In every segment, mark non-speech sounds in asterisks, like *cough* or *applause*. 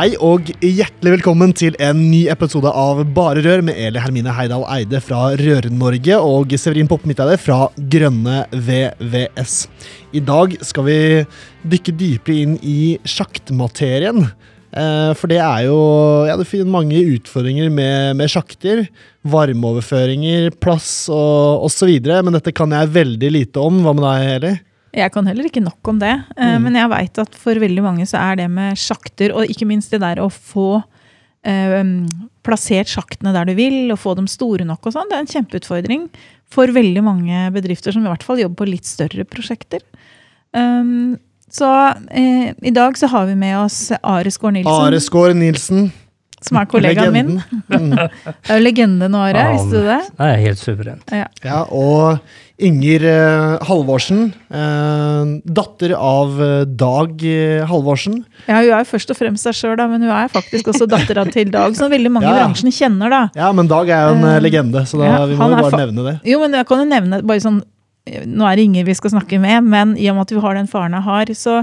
Hei og hjertelig velkommen til en ny episode av Bare Rør med Eli Hermine Heidal Eide fra Rør-Norge og Severin Poppe Midteide fra Grønne VVS. I dag skal vi dykke dypere inn i sjaktmaterien. Eh, for det er jo Ja, det finner mange utfordringer med, med sjakter. Varmeoverføringer, plass og osv. Men dette kan jeg veldig lite om. Hva med deg, Eli? Jeg kan heller ikke nok om det, eh, Mm. men jeg veit at for veldig mange så er det med sjakter, og ikke minst det der å få eh, plassert sjaktene der du vil, og få dem store nok og sånn, det er en kjempeutfordring for veldig mange bedrifter som i hvert fall jobber på litt større prosjekter. Um, så eh, i dag så har vi med oss Are Skår Nilsen, Are Skår Nilsen. som er kollegaen min. Legenden. min. *laughs* Det er jo legende nå, Are. Visste du det? Det er helt suverent. Ja. Ja, og Inger eh, Halvorsen, eh, datter av eh, Dag Halvorsen. ja, hun er jo først og fremst seg sjøl, men hun er faktisk også dattera til Dag, som veldig mange Ja, i bransjen kjenner. da. Ja, men Dag er jo en Eh, legende, så da, ja, vi må jo bare nevne det. Jo, men jeg kan jo nevne bare sånn Nå er det Inger vi skal snakke med, men i og med at vi har den faren jeg har, så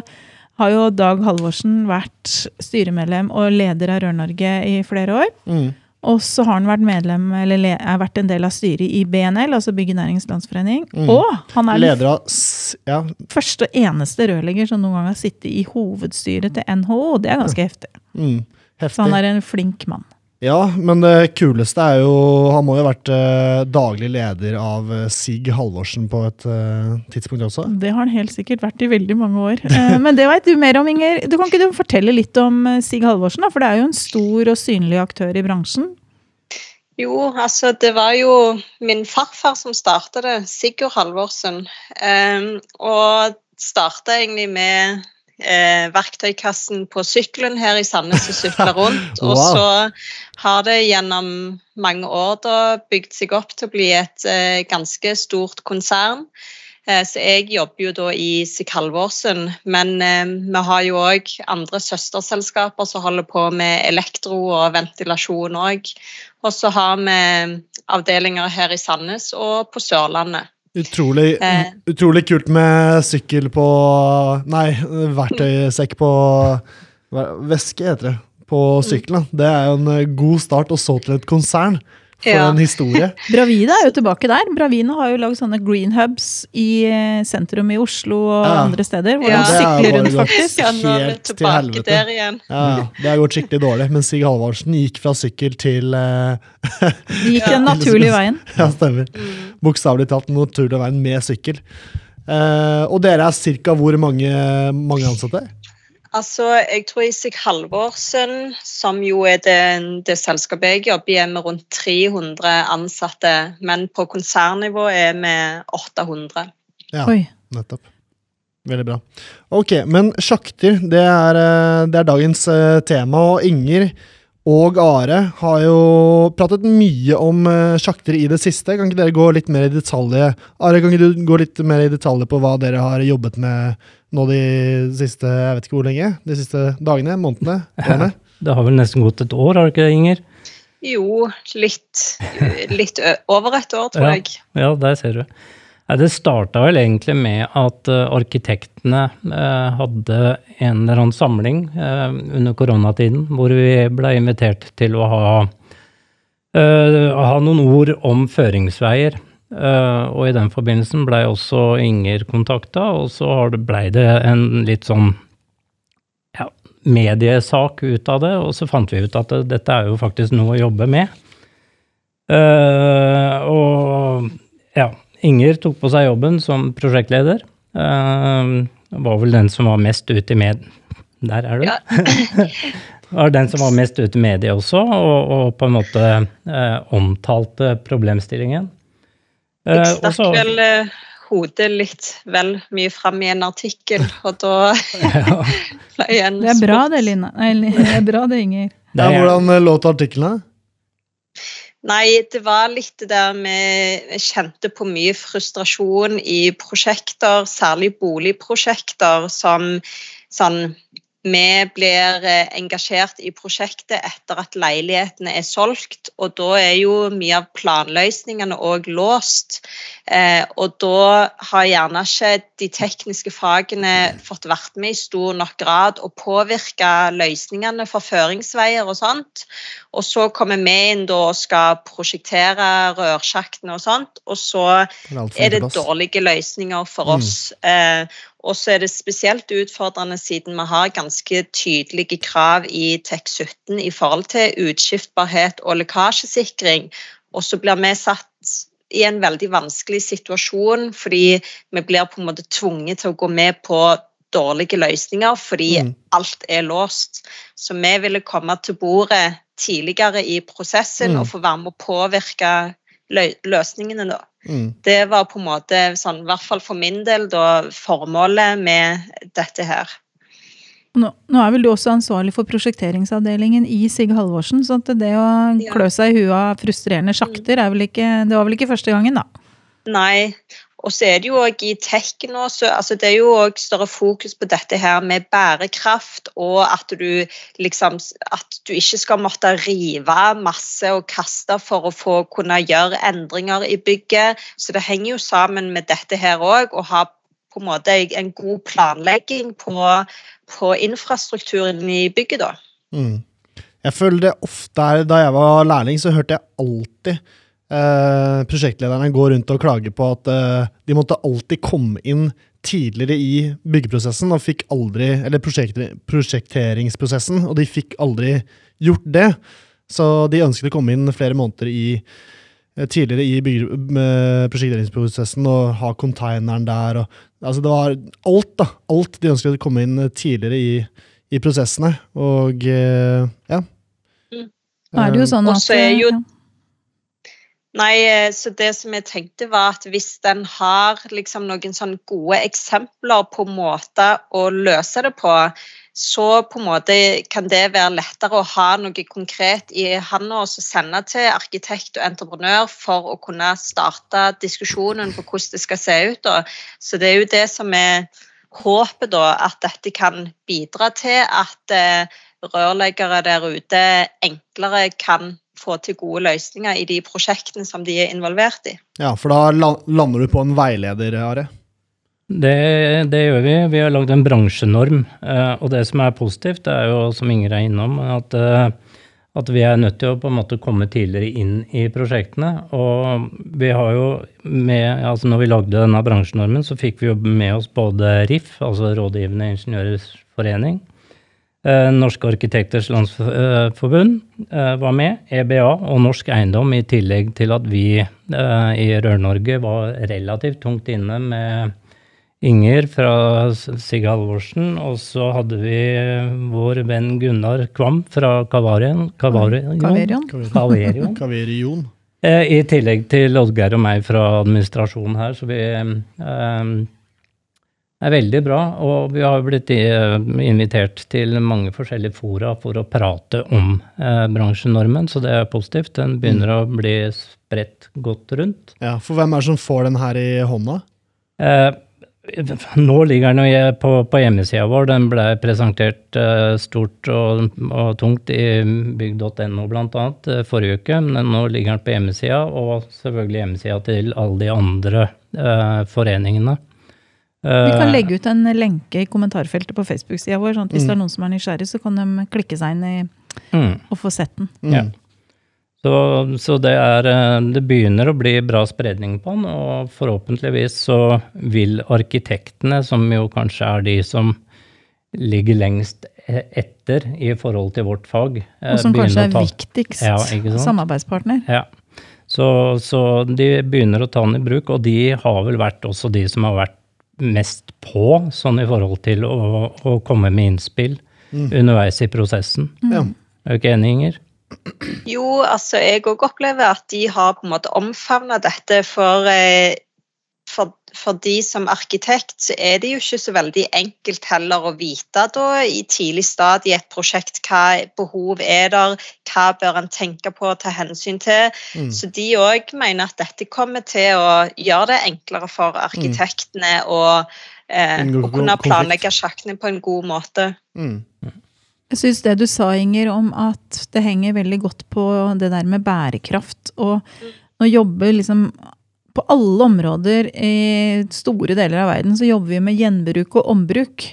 har jo Dag Halvorsen vært styremedlem og leder av Rør-Norge i flere år. Mm. Og så har han vært medlem, eller le, er vært en del av styret i BNL, altså Byggenæringens Landsforening. Mm. Og han er Leder av ja, første og eneste rørlegger som noen gang har sittet i hovedstyret til NHO. Det er ganske heftig. mm, Så han er en flink mann. Ja, men det kuleste er jo Han må jo ha vært eh, daglig leder av eh, Sig Halvorsen på et eh, tidspunkt også. Det har han helt sikkert vært i veldig mange år. Eh, Men det veit du mer om, Inger. Du Kan ikke du fortelle litt om eh, Sig Halvorsen? da? For det er jo en stor og synlig aktør i bransjen. Jo, altså det var jo min farfar som starta det, Sigurd Halvorsen. Um, og starta egentlig med eh, verktøykassen på sykkelen her i Sandnes og sykla *laughs* rundt. Og så har det gjennom mange år da bygd seg opp til å bli et eh, ganske stort konsern. Eh, Så jeg jobber jo da i Sig Halvorsen, men eh, vi har jo òg andre søsterselskaper som holder på med elektro og ventilasjon òg. Og så har vi avdelinger her i Sandnes og på Sørlandet. Utrolig, Eh. utrolig kult med sykkel på Nei, verktøysekk på Væske, heter det. På sykkelen. Det er jo en god start, og så til et konsern. For Ja. en historie. *laughs* Bravida er jo tilbake der. Bravina har jo lagd sånne green hubs i eh, sentrum i Oslo og Ja. andre steder. Hvor Ja, de er sykler rundt, faktisk. Ja, nå er vi tilbake til der igjen. Ja. Det har gått skikkelig dårlig. Men Sig Halvorsen gikk fra sykkel til uh, gikk den *laughs* naturlige veien. Ja, stemmer. Mm. Bokstavelig talt den naturlige veien med sykkel. Uh, og dere er ca. hvor mange, mange ansatte? Altså, jeg tror Isik Halvorsen, som jo er det, det selskapet jeg jobber i, er med rundt 300 ansatte. Men på konsernnivå er vi 800. Ja, Oi. nettopp. Veldig bra. Ok, men sjakter, det er, eh, det er dagens eh, tema. Og Inger og Are har jo pratet mye om eh, sjakter i det siste. Kan ikke dere gå litt mer i detalj? Are, kan ikke du gå litt mer i detalj på hva dere har jobbet med nå de siste jeg vet ikke hvor lenge, de siste dagene, månedene, årene? *laughs* Det har vel nesten gått et år, har det ikke det, Inger? Jo, litt, litt over et år, tror Ja. jeg. Ja, der ser du. Det starta vel egentlig med at eh, arkitektene eh, hadde en eller annen samling eh, under koronatiden, hvor vi ble invitert til å ha, ha noen ord om føringsveier. Og i den forbindelsen blei også Inger kontakta, og så blei det en litt sånn ja, mediesak ut av det, og så fant vi ut at dette er jo faktisk noe å jobbe med. Og ja, Inger tok på seg jobben som prosjektleder. Uh, var vel den som var mest ute i med... Der er du. Ja. *laughs* var den som var mest ute i media også, og, og på en måte uh, omtalte problemstillingen. Uh, Jeg stakk så- vel uh, hodet litt vel mye fram i en artikkel, *laughs* og da ble *laughs* en Det er bra det, Lina. Nei, det er bra det, Inger. Det Ja, hvordan låt artiklene? Nei, det var litt det der vi kjente på mye frustrasjon i prosjekter, særlig boligprosjekter, som sånn Vi blir eh, engasjert i prosjektet etter at leilighetene er solgt, og da er jo mye av planløsningene òg låst. Eh, og da har gjerne ikke de tekniske fagene fått vært med i stor nok grad og påvirke løsningene for føringsveier og sånt. Og så kommer vi inn da og skal prosjektere rørsjaktene og sånt, og så er det dårlige løsninger for Mm. oss. Og så er det spesielt utfordrende siden vi har ganske tydelige krav i TEK17 i forhold til utskiftbarhet og lekkasjesikring. Og så blir vi satt i en veldig vanskelig situasjon fordi vi blir på en måte tvunget til å gå med på dårlige løsninger fordi Mm. alt er låst. Så vi ville komme til bordet tidligere i prosessen Mm. og få være med å påvirke løsningene, da. Mm. Det var på en måte, sånn, i hvert fall for min del, da, formålet med dette her. Nå, nå er vel du også ansvarlig for prosjekteringsavdelingen i Sig Halvorsen, så at det å Ja. klø seg i huet av frustrerende sjakter er vel ikke, det var vel ikke første gangen, da? Nei. Og så er det jo òg i tech nå, så altså det er jo òg større fokus på dette her med bærekraft, og at du liksom At du ikke skal måtte rive masse og kaste for å få kunne gjøre endringer i bygget. Så det henger jo sammen med dette her òg, å ha på en måte en god planlegging på, på infrastrukturen i bygget, da. Mm. Jeg føler det ofte er, Da jeg var lærling, så hørte jeg alltid eh, prosjektlederne går rundt og klager på at eh, de måtte alltid komme inn tidligere i byggeprosessen, og fikk aldri, eller prosjekter, prosjekteringsprosessen, og de fikk aldri gjort det. Så de ønsket å komme inn flere måneder i, eh, tidligere i bygge, med prosjekteringsprosessen og ha containeren der. Og, altså det var alt, da. Alt de ønsket å komme inn tidligere i, i prosessene. Og eh, ja. Mm. Nå er det jo sånn at. Nei, eh, så det som jeg tenkte var at hvis den har liksom noen sånn gode eksempler på måter å løse det på, så på en måte kan det være lettere å ha noe konkret i hånda og sende til arkitekt og entreprenør for å kunne starte diskusjonen på hvordan det skal se ut. Så det er jo det som er håpet, da, at dette kan bidra til at eh, rørleggere der ute enklere kan få til gode løsninger i de prosjektene som de er involvert i. ja, for da lander du på en veileder, Are. Det, det gjør vi. Vi har lagd en bransjenorm. eh, Og det som er positivt, det er jo, som Inger er innom, at, eh, at vi er nødt til å på en måte komme tidligere inn i prosjektene. Og vi har jo med, altså når vi lagde denne bransjenormen, så fikk vi jo med oss både RIF, altså Rådgivende Ingeniørers Forening, Norske Arkitekters Landsforbund eh, var med, EBA og Norsk Eiendom, i tillegg til at vi eh, i Rør-Norge var relativt tungt inne med Inger fra Sig Halvorsen, og så hadde vi vår venn Gunnar Kvam fra Kavarion. Kavarion. *laughs* Kaverion. Eh, I tillegg til Oddgeir og meg fra administrasjonen her, så vi eh, er veldig bra. Og vi har blitt eh, invitert til mange forskjellige fora for å prate om eh, bransjenormen, så det er positivt. Den begynner å bli spredt godt rundt. Ja, for hvem er det som får den her i hånda? Eh, nå ligger den jo på, på hjemmesida vår. Den ble presentert eh, stort og, og tungt i bygg.no bl.a. Uh, forrige uke. Men nå ligger den på hjemmesida, og selvfølgelig hjemmesida til alle de andre eh, foreningene. Vi kan Eh, legge ut en lenke i kommentarfeltet på Facebook-sida vår, sånn at hvis Mm. det er noen som er nysgjerrig, så kan de klikke seg inn i mm. og få sett den. Mm. Ja. Så, så det, er, eh, det begynner å bli bra spredning på den, og forhåpentligvis så vil arkitektene, som jo kanskje er de som ligger lengst e- etter i forhold til vårt fag eh, Og som kanskje er viktigst Ja, samarbeidspartner. Ja. Så, så de begynner å ta den i bruk, og de har vel vært også de som har vært mest på, sånn i forhold til å, å komme med innspill Mm. underveis i prosessen. Mm. Er du ikke enig, Inger? Jo, altså jeg òg opplever at de har på en måte omfavna dette. For eh, for, for de som arkitekt, så er det jo ikke så veldig enkelt heller å vite da i tidlig stad i et prosjekt hva behov er der, hva bør en tenke på og ta hensyn til. Mm. Så de òg mener at dette kommer til å gjøre det enklere for arkitektene å, eh, å kunne planlegge sjakkene på en god måte. Mm. Jeg syns det du sa, Inger, om at det henger veldig godt på det der med bærekraft. Og nå jobber liksom På alle områder i store deler av verden så jobber vi med gjenbruk og ombruk.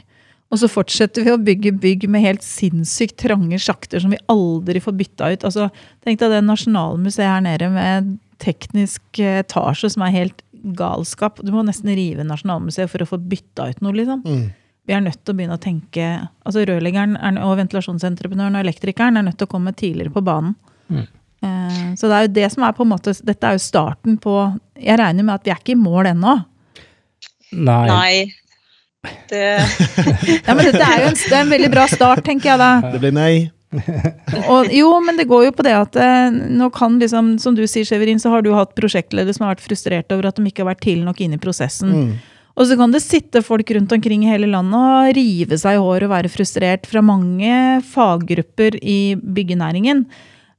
Og så fortsetter vi å bygge bygg med helt sinnssykt trange sjakter som vi aldri får bytta ut. Altså, Tenk deg det Nasjonalmuseet her nede med teknisk etasje som er helt galskap. Du må nesten rive Nasjonalmuseet for å få bytta ut noe, liksom Mm. vi er nødt til å begynne å tenke altså Rørleggeren er, og ventilasjonsentreprenøren og elektrikeren er nødt til å komme tidligere på banen. Mm. Eh, så det er jo det som er på en måte Dette er jo starten på Jeg regner med at vi er ikke i mål ennå. Nei. Nei. Det *laughs* Ja, men dette er jo en, det er en veldig bra start, tenker jeg da. Det blir nei. *laughs* Og, jo, men det går jo på det at eh, nå kan liksom, som du sier, Severin, så har du hatt prosjektledere som har vært frustrerte over at de ikke har vært tidlig nok inne i prosessen. Mm. Og så kan det sitte folk rundt omkring i hele landet og rive seg i håret og være frustrert fra mange faggrupper i byggenæringen.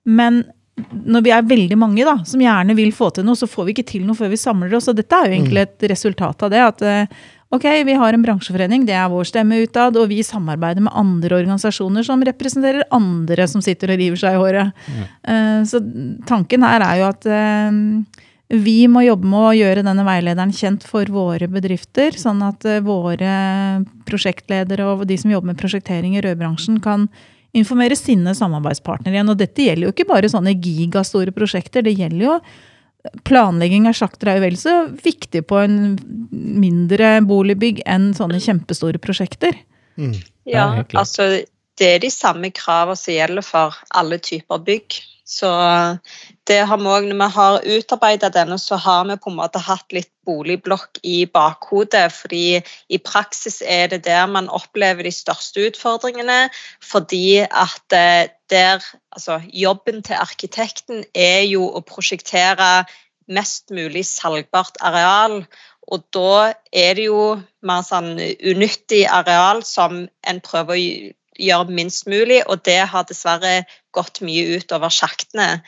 Men når vi er veldig mange da, som gjerne vil få til noe, så får vi ikke til noe før vi samler oss. Og dette er jo egentlig et resultat av det. At eh, ok, vi har en bransjeforening, det er vår stemme utad, og vi samarbeider med andre organisasjoner som representerer andre som sitter og river seg i håret. Eh, Så tanken her er jo at eh, vi må jobbe med å gjøre denne veilederen kjent for våre bedrifter, sånn at våre prosjektledere og de som jobber med prosjektering i rødbransjen, kan informere sine samarbeidspartnere igjen. Og dette gjelder jo ikke bare sånne gigastore prosjekter, det gjelder jo Planlegging av sjakter er jo vel så viktig på en mindre boligbygg enn sånne kjempestore prosjekter. Mm. Ja, Ja, altså det er de samme kravene som gjelder for alle typer bygg. Så det har vi òg, når vi har utarbeidet denne, så har vi på en måte hatt litt boligblokk i bakhodet. Fordi i praksis er det der man opplever de største utfordringene. Fordi at eh, der Altså jobben til arkitekten er jo å prosjektere mest mulig salgbart areal. Og da er det jo mer sånn unyttig areal som en prøver å gjøre minst mulig, og det har dessverre gått mye ut over sjaktene.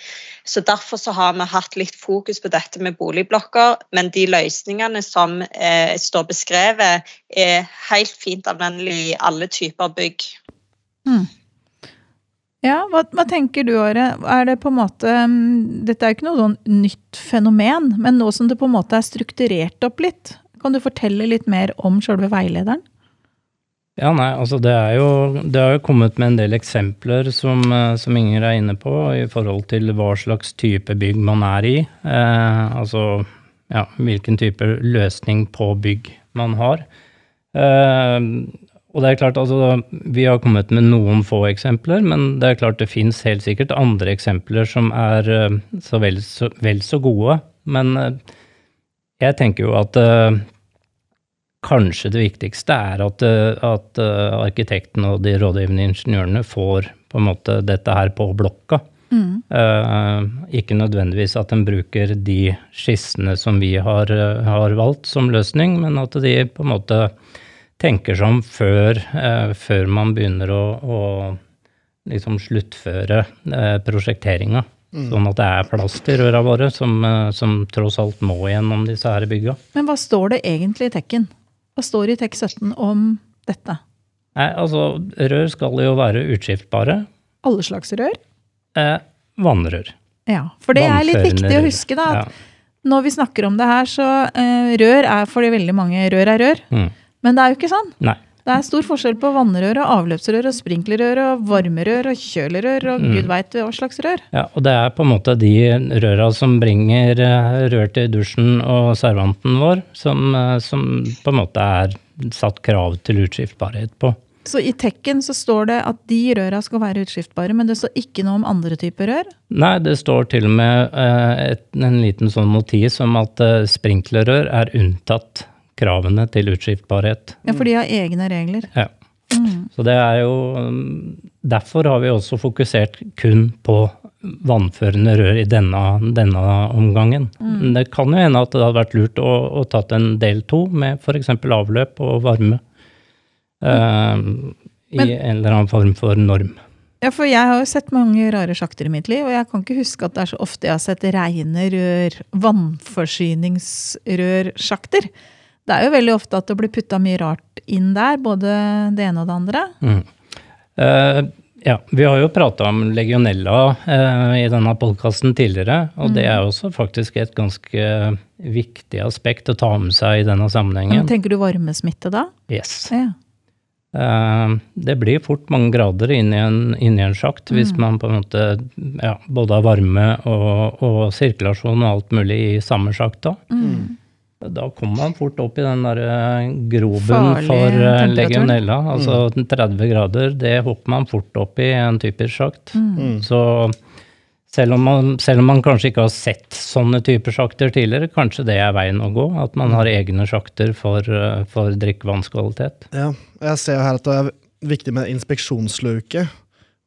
Så Derfor så har vi hatt litt fokus på dette med boligblokker, men de løsningene som eh, står beskrevet, er helt fint anvendelig i alle typer bygg. Ja, hva, hva tenker du, Åre? Er det på en måte mm, Dette er jo ikke noe sånn nytt fenomen, men nå som det på en måte er strukturert opp litt, kan du fortelle litt mer om sjølve veilederen? Ja, nei, altså det er jo Det har jo kommet med en del eksempler som, eh, som Inger er inne på, i forhold til hva slags type bygg man er i. Eh, altså ja, hvilken type løsning på bygg man har. Eh, og det er klart, altså Vi har kommet med noen få eksempler, men det er klart det fins helt sikkert andre eksempler som er eh, så vel, så vel så gode. Men eh, jeg tenker jo at eh, kanskje det viktigste er at, eh, at eh, arkitekten og de rådgivende ingeniørene får på en måte dette her på blokka. Eh, ikke nødvendigvis at en bruker de skissene som vi har, har valgt som løsning, men at de på en måte tenker seg om før, eh, før man begynner å, å liksom sluttføre eh, prosjekteringa. Sånn at det er plass til røra våre, som, som tross alt må gjennom disse her bygga. Men hva står det egentlig i tekken? Hva står i TEK 17 om dette? Nei, altså, rør skal jo være utskiftbare. Alle slags rør? Eh, vannrør. Ja, for det er litt viktig å huske, da. At Ja. når vi snakker om det her, så eh, rør er for veldig mange rør er rør. Mm. Men det er jo ikke sånn. Nei. Det er stor forskjell på vannrør og avløpsrør og sprinklerrør og varmerør og kjølerør og Mm. gud veit hva slags rør. Ja, og det er på en måte de røra som bringer eh, rør til dusjen og servanten vår, som, eh, som på en måte er satt krav til utskiftbarhet på. Så i tekken så står det at de røra skal være utskiftbare, men det står ikke noe om andre typer rør. Nei, det står til og med eh, et, en liten sånn notis om at sprinklerrør er unntatt kravene til utskiftbarhet. Ja, for de har egne regler. Ja. Mm. Så det er jo mm, Derfor har vi også fokusert kun på vannførende rør i denne, denne omgangen. Mm. Det kan jo hende at det hadde vært lurt å, å tatt en del to med f.eks. avløp og varme. eh, I Men- en eller annen form for norm. Ja, for jeg har jo sett mange rare sjakter i mitt liv, og jeg kan ikke huske at det er så ofte jeg har sett reine rør, vannforsyningsrørsjakter. Det er jo veldig ofte at det blir putta mye rart inn der, både det ene og det andre. Mm. Eh, ja, vi har jo prata om legionella eh, i denne podkasten tidligere, og det er også faktisk et ganske viktig aspekt å ta med seg i denne Men sammenhengen. tenker du varmesmitte da? Yes. Ja. Eh, det blir fort mange grader inni en, inni en sjakt hvis man på en måte ja, både har varme og, og sirkulasjon og alt mulig i samme sjakt. Da. Mm. Da kommer man fort opp i den der groben grobunnen for eh, legionella. Altså 30 grader, det hopper man fort opp i en typisk sjakt. Mm. Så selv om, man, selv om man kanskje ikke har sett sånne typer sjakter tidligere, kanskje det er veien å gå. At man har egne sjakter for, eh, for drikkevannskvalitet. Ja, og jeg ser her at det er viktig med inspeksjonsluke.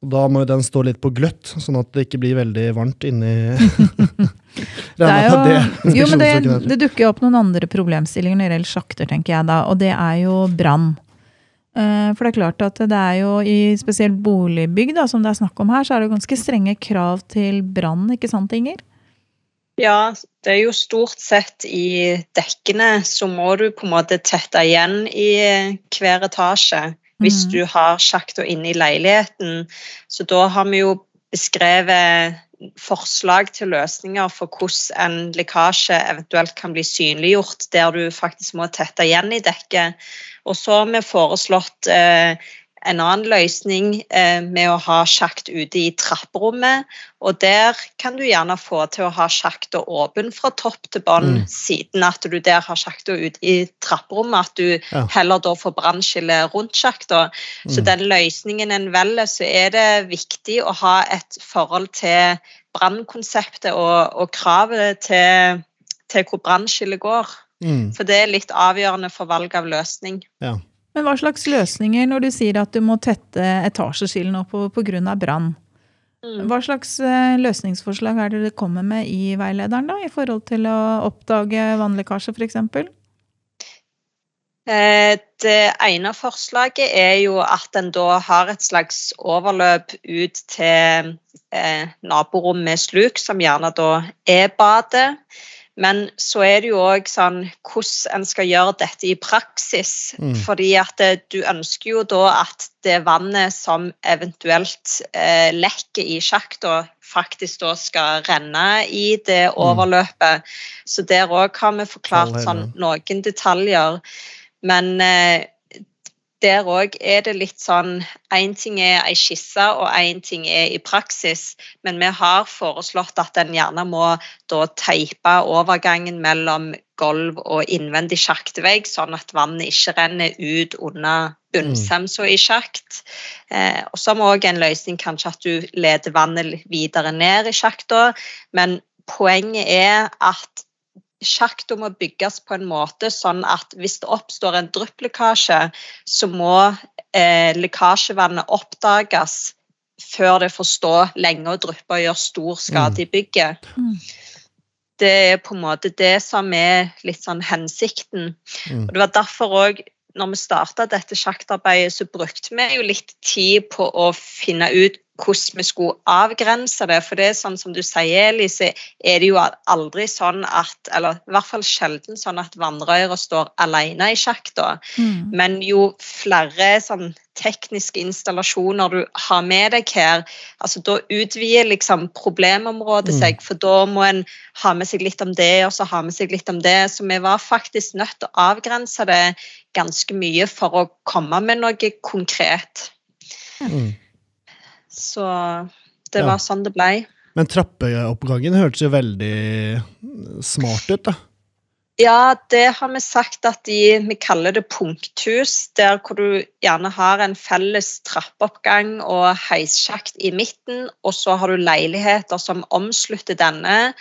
Da må jo den stå litt på gløtt, sånn at det ikke blir veldig varmt inni *laughs* *laughs* Det er jo, det jo, men det, det dukker jo opp noen andre problemstillinger når det gjelder sjakter, tenker jeg da, og det er jo brann. Eh, For det er klart at det er jo i spesielt boligbygg, da, som det er snakk om her, så er det ganske strenge krav til brann, ikke sant Inger? Ja, det er jo stort sett i dekkene så må du på en måte tette igjen i hver etasje. Hvis Mhm. du har sjakta inne i leiligheten. Så da har vi jo beskrevet forslag til løsninger for hvordan en lekkasje eventuelt kan bli synliggjort, der du faktisk må tette igjen i dekket. Og så har vi foreslått eh, en annen løsning eh, med å ha sjakt ute i trapperommet. Og der kan du gjerne få til å ha sjakta åpen fra topp til bånn, Mm. siden at du der har sjakta ute i trapperommet. At du Ja. heller da får brannskille rundt sjakta. Så Mm. den løsningen en velger, så er det viktig å ha et forhold til brannkonseptet og, og kravet til, til hvor brannskillet går. Mm. For det er litt avgjørende for valg av løsning. Ja. Men hva slags løsninger når du sier at du må tette etasjeskillene opp pga. brann? Mm. Hva slags eh, løsningsforslag er det dere kommer med i veilederen da, i forhold til å oppdage vannlekkasje f.eks.? Eh, Det ene forslaget er jo at en da har et slags overløp ut til eh, naborom med sluk, som gjerne da er badet. Men så er det jo òg sånn hvordan en skal gjøre dette i praksis. Mm. Fordi at det, du ønsker jo da at det vannet som eventuelt eh, lekker i sjakta, faktisk da skal renne i det overløpet. Så der òg har vi forklart sånn, noen detaljer. Men eh, der òg er det litt sånn Én ting er ei skisse, og én ting er i praksis. Men vi har foreslått at en gjerne må da teipe overgangen mellom gulv og innvendig sjaktevegg, sånn at vannet ikke renner ut under bunnsemsa i sjakt. Eh, og så må òg en løsning kanskje at du leder vannet videre ned i sjakta. Men poenget er at sjakta må bygges på en måte sånn at hvis det oppstår en drypplekkasje, så må eh, lekkasjevannet oppdages før det får stå lenge og dryppe og gjøre stor skade i bygget. Mm. Det er på en måte det som er litt sånn hensikten. Mm. Og det var derfor òg, når vi starta dette sjaktarbeidet, så brukte vi jo litt tid på å finne ut hvordan vi skulle avgrense det. For det er sånn som du sier, Elise, er det jo aldri sånn at Eller i hvert fall sjelden sånn at vannrøra står alene i sjakta. Mm. Men jo flere sånn tekniske installasjoner du har med deg her, altså da utvider liksom problemområdet Mm. seg. For da må en ha med seg litt om det, og så ha med seg litt om det. Så vi var faktisk nødt til å avgrense det ganske mye for å komme med noe konkret. Mm. Så det Ja. var sånn det ble. Men trappeoppgangen hørtes jo veldig smart ut, da. Ja, det har vi sagt at de, vi kaller det punkthus, der hvor du gjerne har en felles trappeoppgang og heissjakt i midten, og så har du leiligheter som omslutter denne.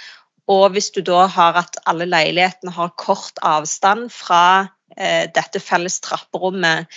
Og hvis du da har at alle leilighetene har kort avstand fra dette felles trapperommet,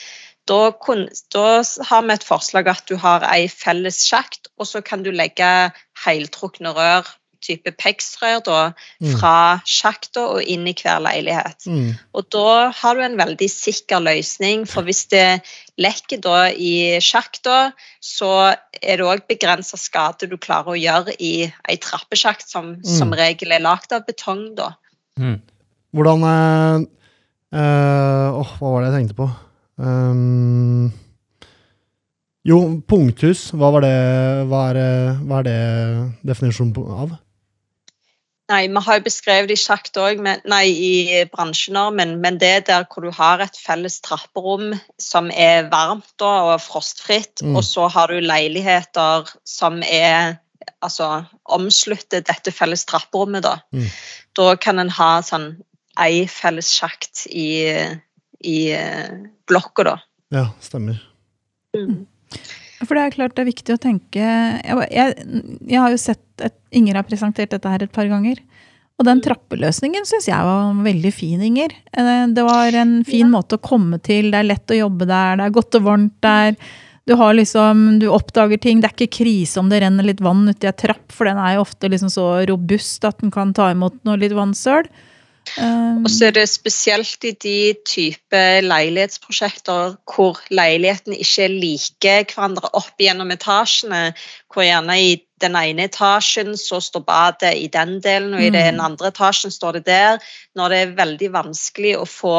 Da, kun, da har vi et forslag at du har ei felles sjakt, og så kan du legge heltrukne rør, type PEX-rør, da, Mm. fra sjakta og inn i hver leilighet. Mm. Og da har du en veldig sikker løsning, for hvis det lekker da i sjakta, så er det òg begrensa skade du klarer å gjøre i ei trappesjakt som som regel er lagd av betong, da. Mm. Hvordan Åh, hva var det jeg tenkte på? Um, jo, punkthus. Hva var det Hva er, hva er det definisjonen på- av? Nei, vi har jo beskrevet det i sjakt òg, nei, i bransjenormen, men det er der hvor du har et felles trapperom som er varmt da, og frostfritt, Mm. og så har du leiligheter som er altså omslutter dette felles trapperommet, da. Mm. Da kan en ha sånn ei felles sjakt i, i eh, blokka, da. Ja, stemmer. For det er klart det er viktig å tenke Jeg, jeg, jeg har jo sett at Inger har presentert dette her et par ganger. Og den trappeløsningen syns jeg var veldig fin, Inger. Eh, Det var en fin måte å komme til. Det er lett å jobbe der, det er godt og varmt der. Du har liksom, du oppdager ting. Det er ikke krise om det renner litt vann uti ei trapp, for den er jo ofte liksom så robust at den kan ta imot noe litt vannsøl. Um, Og så er det spesielt i de type leilighetsprosjekter hvor leilighetene ikke liker hverandre opp gjennom etasjene, hvor gjerne i den ene etasjen så står badet i den delen, og i den andre etasjen står det der. Når det er veldig vanskelig å få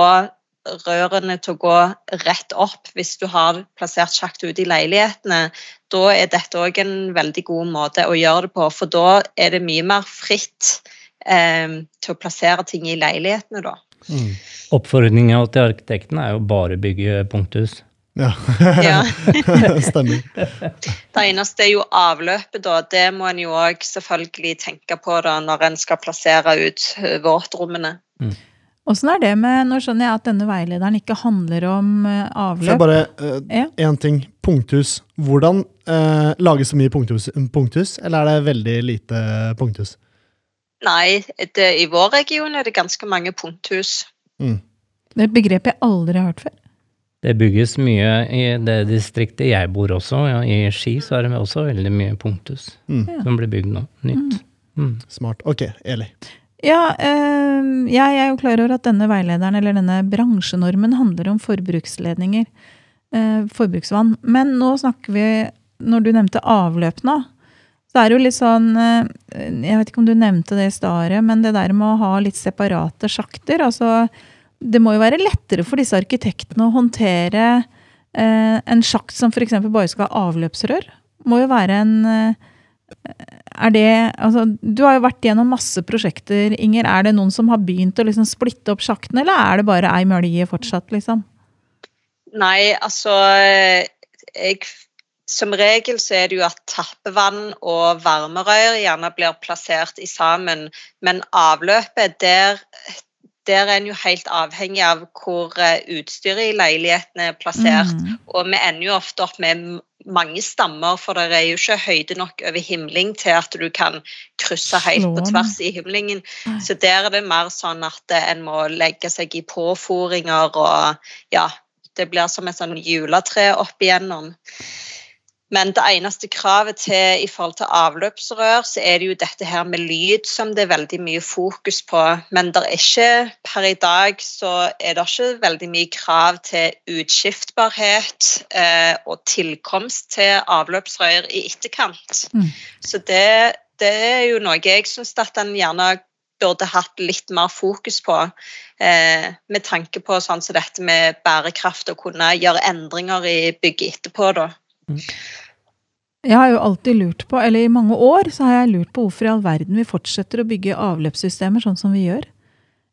rørene til å gå rett opp hvis du har plassert sjakt ute i leilighetene, da er dette òg en veldig god måte å gjøre det på, for da er det mye mer fritt til å plassere ting i leilighetene, da. Mm. Oppfordringa til arkitekten er jo bare bygge punkthus. Ja, Ja. *laughs* stemmer. *laughs* Det eneste er jo avløpet, da. Det må en jo òg selvfølgelig tenke på da, når en skal plassere ut eh, våtrommene. Åssen er det med Nå skjønner jeg at denne veilederen ikke handler om eh, avløp. bare uh, Ja. Ting. Punkthus. Hvordan uh, lages så mye punkthus, punkthus, eller er det veldig lite punkthus? Nei, det, i vår region er det ganske mange punkthus. Mm. Det er et begrep jeg aldri har hørt før. Det bygges mye i det distriktet jeg bor også. Ja, I Ski så er det også veldig mye punkthus Mm. som blir bygd nå. Nytt. Mm. Smart. Ok, Eli. Ja, øh, jeg er jo klar over at denne veilederen, eller denne bransjenormen, handler om forbruksledninger. Øh, forbruksvann. Men nå snakker vi, når du nevnte avløp nå, så er det jo litt sånn eh, Jeg vet ikke om du nevnte det i stad, men det der med å ha litt separate sjakter. altså Det må jo være lettere for disse arkitektene å håndtere eh, en sjakt som f.eks. bare skal ha avløpsrør. Må jo være en eh, er det, altså, du har jo vært gjennom masse prosjekter, Inger. Er det noen som har begynt å liksom splitte opp sjaktene, eller er det bare ei mølje fortsatt? liksom? Nei, altså jeg, Som regel så er det jo at tappevann og varmerør gjerne blir plassert i sammen, men avløpet, der, der er en jo helt avhengig av hvor eh, utstyret i leiligheten er plassert. Mm. Og vi ender jo ofte opp med mange stammer, for det er jo ikke høyde nok over himling til at du kan krysse helt på tvers i himlingen. Så der er det mer sånn at eh, en må legge seg i påforinger og ja, det blir som et sånn juletre opp igjennom. Men det eneste kravet til i forhold til avløpsrør, så er det jo dette her med lyd som det er veldig mye fokus på. Men det er ikke per i dag så er det ikke veldig mye krav til utskiftbarhet eh, og tilkomst til avløpsrør i etterkant. Mm. Så det, det er jo noe jeg syns at en gjerne burde hatt litt mer fokus på. Eh, med tanke på sånn som dette med bærekraft og kunne gjøre endringer i bygget etterpå, da. Jeg har jo alltid lurt på, eller i mange år, så har jeg lurt på hvorfor i all verden vi fortsetter å bygge avløpssystemer sånn som vi gjør.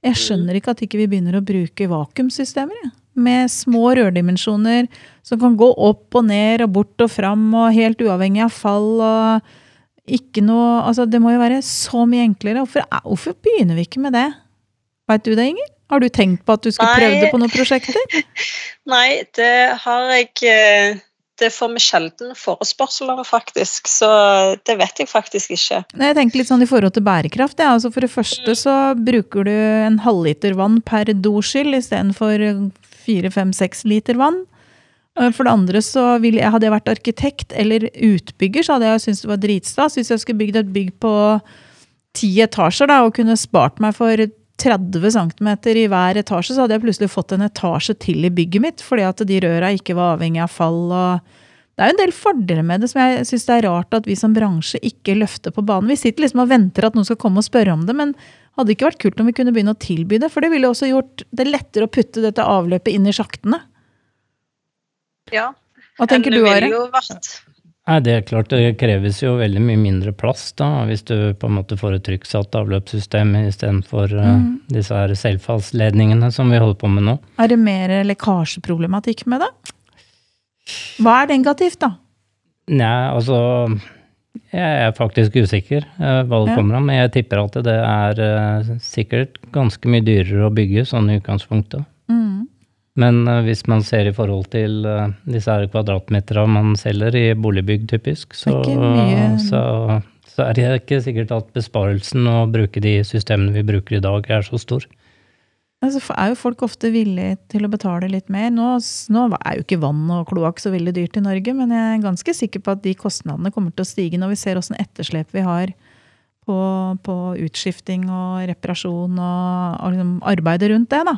Jeg skjønner ikke at ikke vi begynner å bruke vakuumsystemer, Ja. Med små rørdimensjoner som kan gå opp og ned og bort og fram og helt uavhengig av fall og ikke noe Altså, det må jo være så mye enklere. Hvorfor, hvorfor begynner vi ikke med det? Veit du det, Inger? Har du tenkt på at du skulle prøve det på noen prosjekter? *laughs* Nei, det har jeg eh, Det får vi sjelden forespørsler, faktisk. Så det vet jeg faktisk ikke. Nei, Jeg tenker litt sånn i forhold til bærekraft. Ja. Altså for det første så bruker du en halvliter vann per doskyll istedenfor fire, fem, seks liter vann. For det andre så jeg, hadde jeg vært arkitekt eller utbygger, så hadde jeg syntes det var dritstas hvis jeg skulle bygd et bygg på ti etasjer da, og kunne spart meg for 30 cm i hver etasje, så hadde jeg plutselig fått en etasje til i bygget mitt, fordi at de røra ikke var avhengig av fall. og det er jo en del fordeler med det som jeg syns det er rart at vi som bransje ikke løfter på banen. Vi sitter liksom og venter at noen skal komme og spørre om det, men hadde det ikke vært kult om vi kunne begynne å tilby det? For det ville også gjort det lettere å putte dette avløpet inn i sjaktene. Ja. Hva tenker du, Are? det ville jo vært Nei, det er klart det kreves jo veldig mye mindre plass da, hvis du på en måte får et trykksatt avløpssystem istedenfor uh, Mm. disse her selvfallsledningene som vi holder på med nå. Er det mer lekkasjeproblematikk med det? Hva er negativt, da? Nei, altså Jeg er faktisk usikker uh, hva det Ja. kommer av, men jeg tipper at det er uh, sikkert ganske mye dyrere å bygge sånn i utgangspunktet. Mm. Men eh, hvis man ser i forhold til eh, disse her kvadratmeterne man selger i boligbygg typisk, så, så, så er det ikke sikkert at besparelsen å bruke de systemene vi bruker i dag, er så stor. Altså, er jo folk ofte villige til å betale litt mer. Nå, nå er jo ikke vann og kloakk så veldig dyrt i Norge, men jeg er ganske sikker på at de kostnadene kommer til å stige når vi ser åssen etterslep vi har på, på utskifting og reparasjon og, og liksom arbeidet rundt det. da.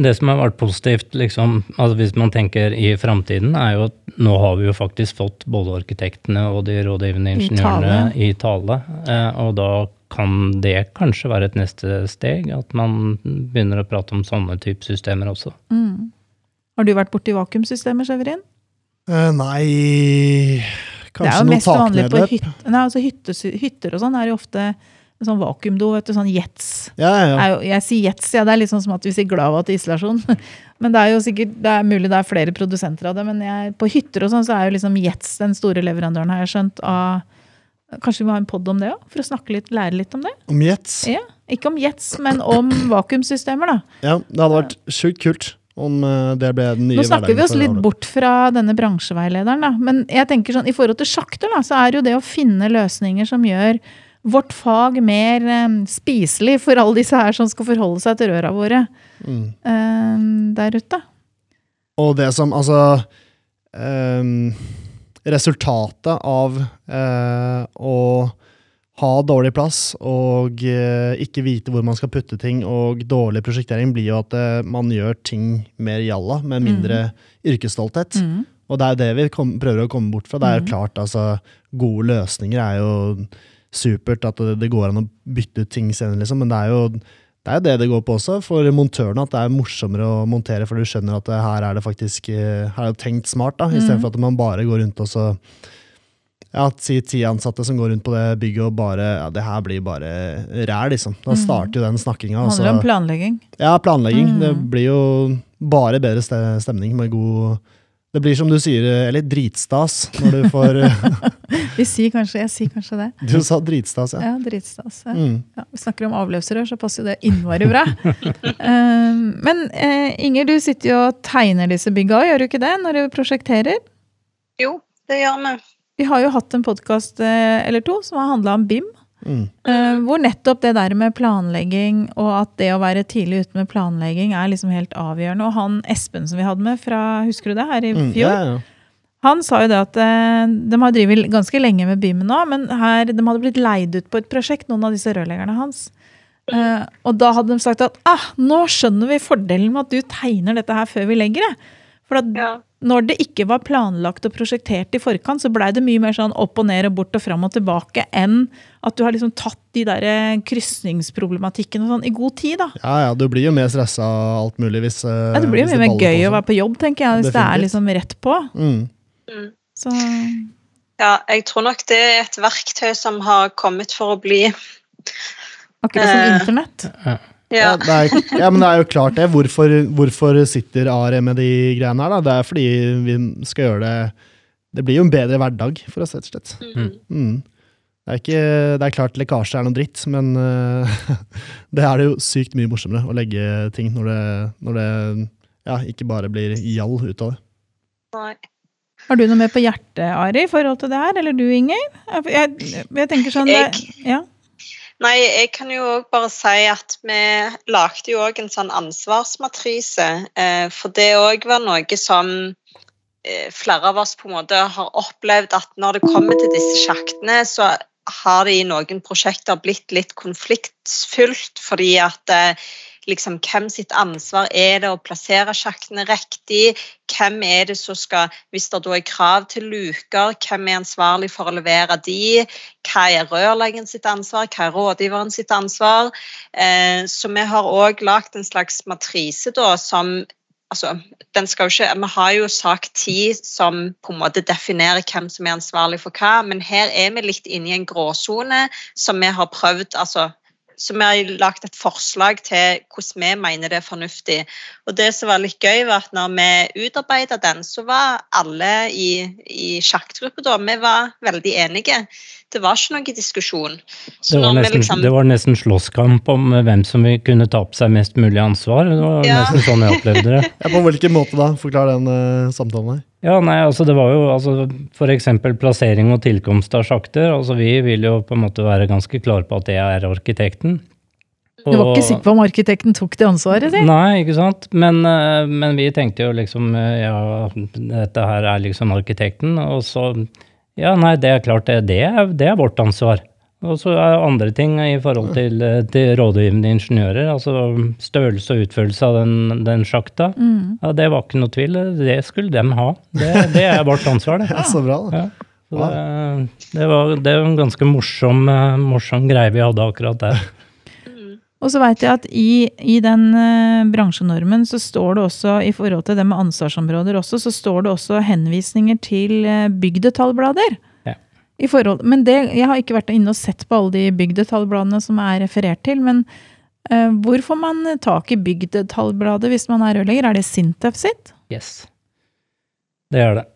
Det som har vært positivt, liksom, altså hvis man tenker i framtiden, er jo at nå har vi jo faktisk fått både arkitektene og de rådgivende I ingeniørene i tale. Eh, og da kan det kanskje være et neste steg, at man begynner å prate om sånne type systemer også. Mm. Har du vært borti vakuumsystemer, Severin? Uh, nei det er Kanskje jo mest vanlig på taknedløp? hyt, nei, altså hyttes, hytter og sånn er jo ofte sånn vakuumdo, vet du, sånn jets. Ja, ja, ja. Jeg, jeg sier jets, ja, det er litt sånn som at vi sier glava til isolasjon. *laughs* Men det er jo sikkert, det er mulig det er flere produsenter av det, men jeg, på hytter og sånn så er jo liksom jets den store leverandøren, har jeg skjønt. av Kanskje vi må ha en pod om det òg, for å snakke litt, lære litt om det? Om jets. Ja, Ikke om jets, men om vakuumsystemer, da. Ja, det hadde vært sjukt kult om eh, det ble den nye Nå snakker vi oss litt bort fra denne bransjeveilederen, da. Men jeg tenker sånn, i forhold til sjakter, da, så er jo det å finne løsninger som gjør vårt fag mer eh, spiselig for alle disse her som skal forholde seg til røra våre Mm. eh, der ute. Og det som, altså um, Resultatet av uh, å ha dårlig plass og uh, ikke vite hvor man skal putte ting, og dårlig prosjektering, blir jo at uh, man gjør ting mer jalla, med mindre yrkesstolthet. Mm. Og det er jo det vi kom, prøver å komme bort fra. Det er jo Mhm. klart, altså, gode løsninger er jo supert, at det, det går an å bytte ut ting senere, liksom, men det er jo det er jo det det går på også, for montørene, at det er morsommere å montere, for du skjønner at det, her er det faktisk eh, her er det tenkt smart, da, istedenfor at man bare går rundt og så ja, si ti ansatte som går rundt på det bygget og bare Ja, det her blir bare ræl, liksom. Da starter jo den snakkinga. Det handler om planlegging. Ja, planlegging. Mm. Det blir jo bare bedre stemning med god Det blir som du sier, eller dritstas, når du får *laughs* Vi sier kanskje, Jeg sier kanskje det. Du sa dritstas, ja. Ja, dritstas. Ja. Mm. Ja, vi snakker om avløpsrør, så passer jo det innmari bra. um, *laughs* men eh, Inger, du sitter jo og tegner disse bygga, gjør du ikke det, når du prosjekterer? Jo, det gjør vi. Vi har jo hatt en podkast eller to som har handla om BIM. Mm. Uh, hvor nettopp det der med planlegging og at det å være tidlig ute med planlegging er liksom helt avgjørende. Og han Espen som vi hadde med fra, husker du det, her i Mm. fjor? Ja, ja. Han sa jo det at eh, de har drevet ganske lenge med BIM nå, men her, de hadde blitt leid ut på et prosjekt, noen av disse rørleggerne hans. Uh, og da hadde de sagt at ah, nå skjønner vi fordelen med at du tegner dette her før vi legger det. For at Ja. når det ikke var planlagt og prosjektert i forkant, så blei det mye mer sånn opp og ned og bort og fram og tilbake enn at du har liksom tatt de der eh, krysningsproblematikken og sånn i god tid, da. ja, ja, du blir jo mer stressa alt mulig hvis eh, Ja, det blir jo mye mer gøy å være på jobb, tenker jeg, hvis det er liksom rett på. Mm. Mm. Så Ja, jeg tror nok det er et verktøy som har kommet for å bli. akkurat som Eh, internett. Ja. Ja. det er, ja, men det er jo klart det. Hvorfor, hvorfor sitter ARE med de greiene her? da? Det er fordi vi skal gjøre det Det blir jo en bedre hverdag, for oss, rett og slett. Mm. Mm. Det, er ikke, det er klart lekkasje er noe dritt, men uh, *laughs* det er det jo sykt mye morsommere å legge ting når det, når det ja, ikke bare blir gjall ut av det. Nei. Har du noe mer på hjertet, Ari, i forhold til det her? Eller du, Inger? Jeg, jeg tenker sånn det, ja. Nei, jeg kan jo òg bare si at vi lagde jo òg en sånn ansvarsmatrise. Eh, for det òg var noe som eh, flere av oss på en måte har opplevd at når det kommer til disse sjaktene, så har det i noen prosjekter blitt litt konfliktfylt, fordi at eh, liksom, hvem sitt ansvar er det å plassere sjaktene riktig? Hvem er det som skal, hvis det da er krav til luker, hvem er ansvarlig for å levere de? Hva er rørleggeren sitt ansvar, hva er rådgiveren sitt ansvar? Eh, så vi har òg lagd en slags matrise da, som altså, den skal jo ikke, Vi har jo sak ti som på en måte definerer hvem som er ansvarlig for hva, men her er vi litt inne i en gråsone som vi har prøvd altså, så vi har lagt et forslag til hvordan vi mener det er fornuftig. Og det som var litt gøy, var at når vi utarbeida den, så var alle i, i sjakkgruppa da, vi var veldig enige. Det var ikke noen diskusjon. Det var, nesten, liksom, det var, nesten, slåsskamp om hvem som kunne ta på seg mest mulig ansvar. Det var ja. nesten sånn jeg opplevde det. *laughs* ja, på hvilken måte da? Forklar den uh, samtalen her. Ja, nei, altså det var jo altså, F.eks. plassering og tilkomst av sjakter. altså Vi vil jo på en måte være ganske klare på at det er arkitekten. Du var ikke sikker på om arkitekten tok det ansvaret? Eller? Nei, ikke sant. Men, eh, men, vi tenkte jo liksom eh, ja, dette her er liksom arkitekten. Og så ja, nei, det er klart, det, det, er, det er vårt ansvar. Og så er andre ting i forhold til, til rådgivende ingeniører. Altså størrelse og utførelse av den, den sjakta. Mm. Ja, det var ikke noe tvil. Det skulle dem ha. Det, det er vårt ansvar, det. *laughs* ja, så bra, da. Ja. Det, det, var, det var en ganske morsom, morsom greie vi hadde akkurat der. Og så veit jeg at i, i den uh, bransjenormen så står det også, i forhold til det med ansvarsområder også, så står det også henvisninger til uh, bygdetallblader. Ja. I forhold, men det, jeg har ikke vært inne og sett på alle de bygdetallbladene som er referert til. Men uh, hvor får man tak i bygdetallbladet hvis man er rørlegger? Er det Sintef sitt? Yes. Det er det.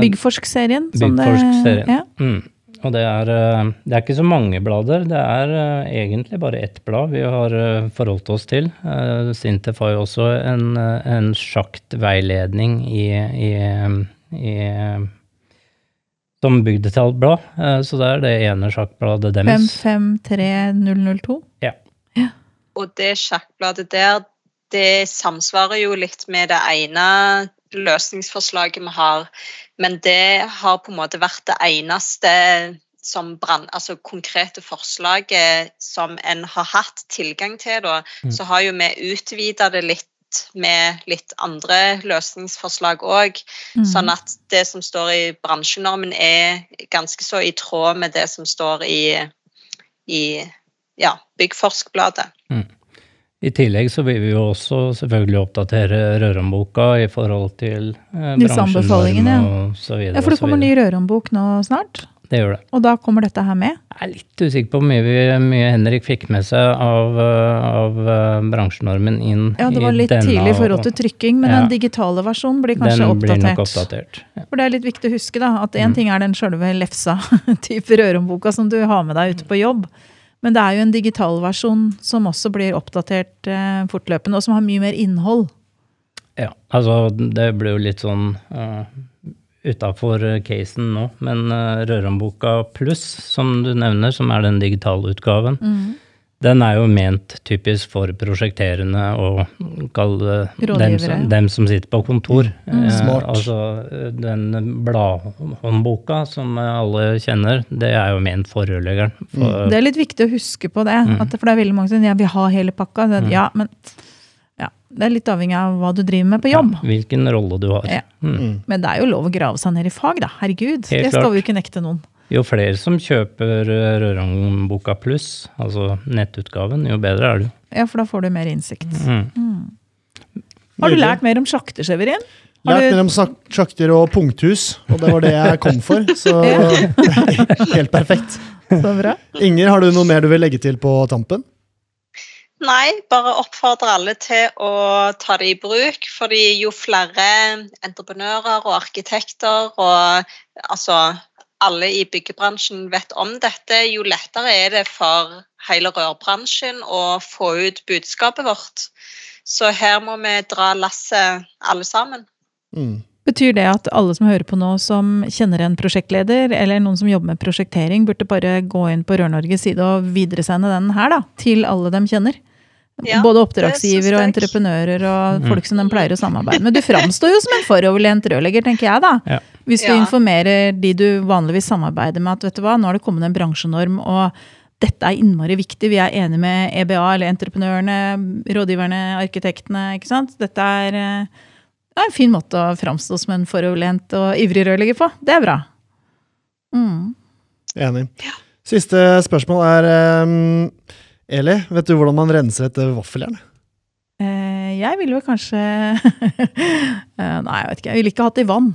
Byggforsk-serien? Byggforsk-serien. Ja. Mm. Og det er, eh, det er, ikke så mange blader. Det er eh, egentlig bare ett blad vi har eh, forholdt oss til. Sintef har jo også en, en sjaktveiledning i, i, i som bygdetallblad. Så det er det ene sjakkbladet deres. 553002? Ja. ja. Og det sjakkbladet der, det samsvarer jo litt med det ene løsningsforslaget vi har. Men det har på en måte vært det eneste som brand, altså konkrete forslaget som en har hatt tilgang til. Da. Mm. Så har jo vi utvida det litt med litt andre løsningsforslag òg. Mm. Sånn at det som står i bransjenormen er ganske så i tråd med det som står i, i ja, Byggforskbladet. Mm. I tillegg så vil vi jo også selvfølgelig oppdatere Røronboka i forhold til eh, bransjenorm ja. videre. Ja, for det kommer ny Røronbok nå snart? Det gjør det. Og da kommer dette her med? Jeg er litt usikker på hvor mye, mye, Henrik fikk med seg av, av uh, bransjenormen inn i denne. Ja, det var litt tidlig i forhold til trykking, men ja, den digitale versjonen blir kanskje den oppdatert. Blir nok oppdatert. Ja. For det er litt viktig å huske da, at én mm. ting er den sjølve lefsa-type Røronboka som du har med deg ute på jobb. Men det er jo en digital versjon som også blir oppdatert eh, fortløpende, og som har mye mer innhold. Ja, altså det blir jo litt sånn uh, utafor casen nå, men uh, Røromboka pluss, som du nevner, som er den digitale utgaven, mm. Den er jo ment typisk for prosjekterende og kalle dem, som, dem som sitter på kontor. Mm. Eh, Smart. altså den bladhåndboka som alle kjenner, det er jo ment for rørleggeren. Mm. Det er litt viktig å huske på det. Mm. At, for det er veldig mange som sier ja, vi har hele pakka. Det, mm. ja, men ja, det er litt avhengig av hva du driver med på jobb. Ja, hvilken rolle du har. Ja. Mm. Men det er jo lov å grave seg ned i fag, da. Herregud. Helt det skal klart. vi ikke nekte noen. Jo flere som kjøper eh, Rørangboka pluss, altså nettutgaven, jo bedre er det jo. Ja, for da får du mer innsikt. Mm. Mm. Har du lært mer om sjakter, Severin? Lært mer om sjakter og punkthus, og det var det jeg kom for. Så *laughs* *laughs* helt perfekt. Så bra. Inger, har du noe mer du vil legge til på tampen? Nei, bare oppfordre alle til å ta det i bruk. fordi jo flere entreprenører og arkitekter og altså alle i byggebransjen vet om dette, jo lettere er det for hele rørbransjen å få ut budskapet vårt. Så her må vi dra lasset alle sammen. Mm. Betyr det at alle som hører på nå, som kjenner en prosjektleder, eller noen som jobber med prosjektering, burde bare gå inn på Rør-Norges side og videresende den her, da, til alle dem kjenner? Ja, Både oppdragsgiver og entreprenører og Mm. folk som de pleier å samarbeide med. Du framstår jo som en foroverlent rørlegger, tenker jeg da. Ja. Hvis du Ja. informerer de du vanligvis samarbeider med at vet du hva, nå har det kommet en bransjenorm, og dette er innmari viktig. Vi er enige med EBA eller entreprenørene, rådgiverne, arkitektene. ikke sant? Dette er eh, ja, en fin måte å framstå som en foroverlent og ivrig rørlegger på. Det er bra. Mm. Enig. Siste spørsmål er ehm, Eli, vet du hvordan man renser et vaffeljern? Eh, jeg ville vel kanskje *laughs* Eh, Nei, jeg vet ikke. Jeg ville ikke hatt det i vann.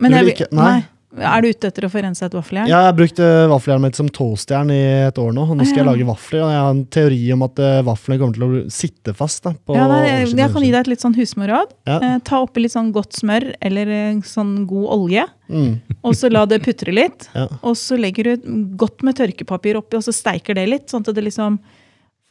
Men Du jeg vil- ikke- nei. Er du ute etter å få rensa et vaffeljern? Jeg har brukt uh, vaffeljernet mitt som toastjern i et år nå. og Nå skal jeg lage vafler, og jeg har en teori om at eh, vaflene kommer til å sitte fast. Da, på Ja, nei, jeg, jeg kan gi deg et litt sånn husmorråd. Ja. Eh, ta oppi litt sånn godt smør eller eh, sånn god olje, Mm, og så la det putre litt. ja. Og så legger du godt med tørkepapir oppi, og så steiker det litt, sånn at det liksom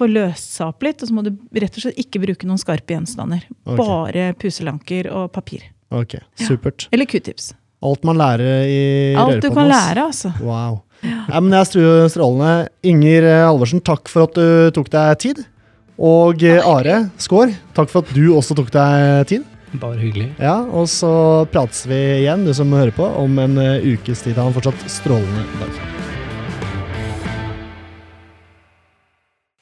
får løse opp litt. Og så må du rett og slett ikke bruke noen skarpe gjenstander. Okay. Bare puselanker og papir. Ok, supert. Eller q-tips. Alt man lærer i Alt du kan lære, altså. Wow. Ja, men jeg er strålende. Inger eh, Halvorsen, takk for at du tok deg tid. Og eh, Are Skaar, takk for at du også tok deg tid. Bare hyggelig. Ja, Og så prates vi igjen, du som hører på, om en eh, ukes tid. Ha en fortsatt strålende dag.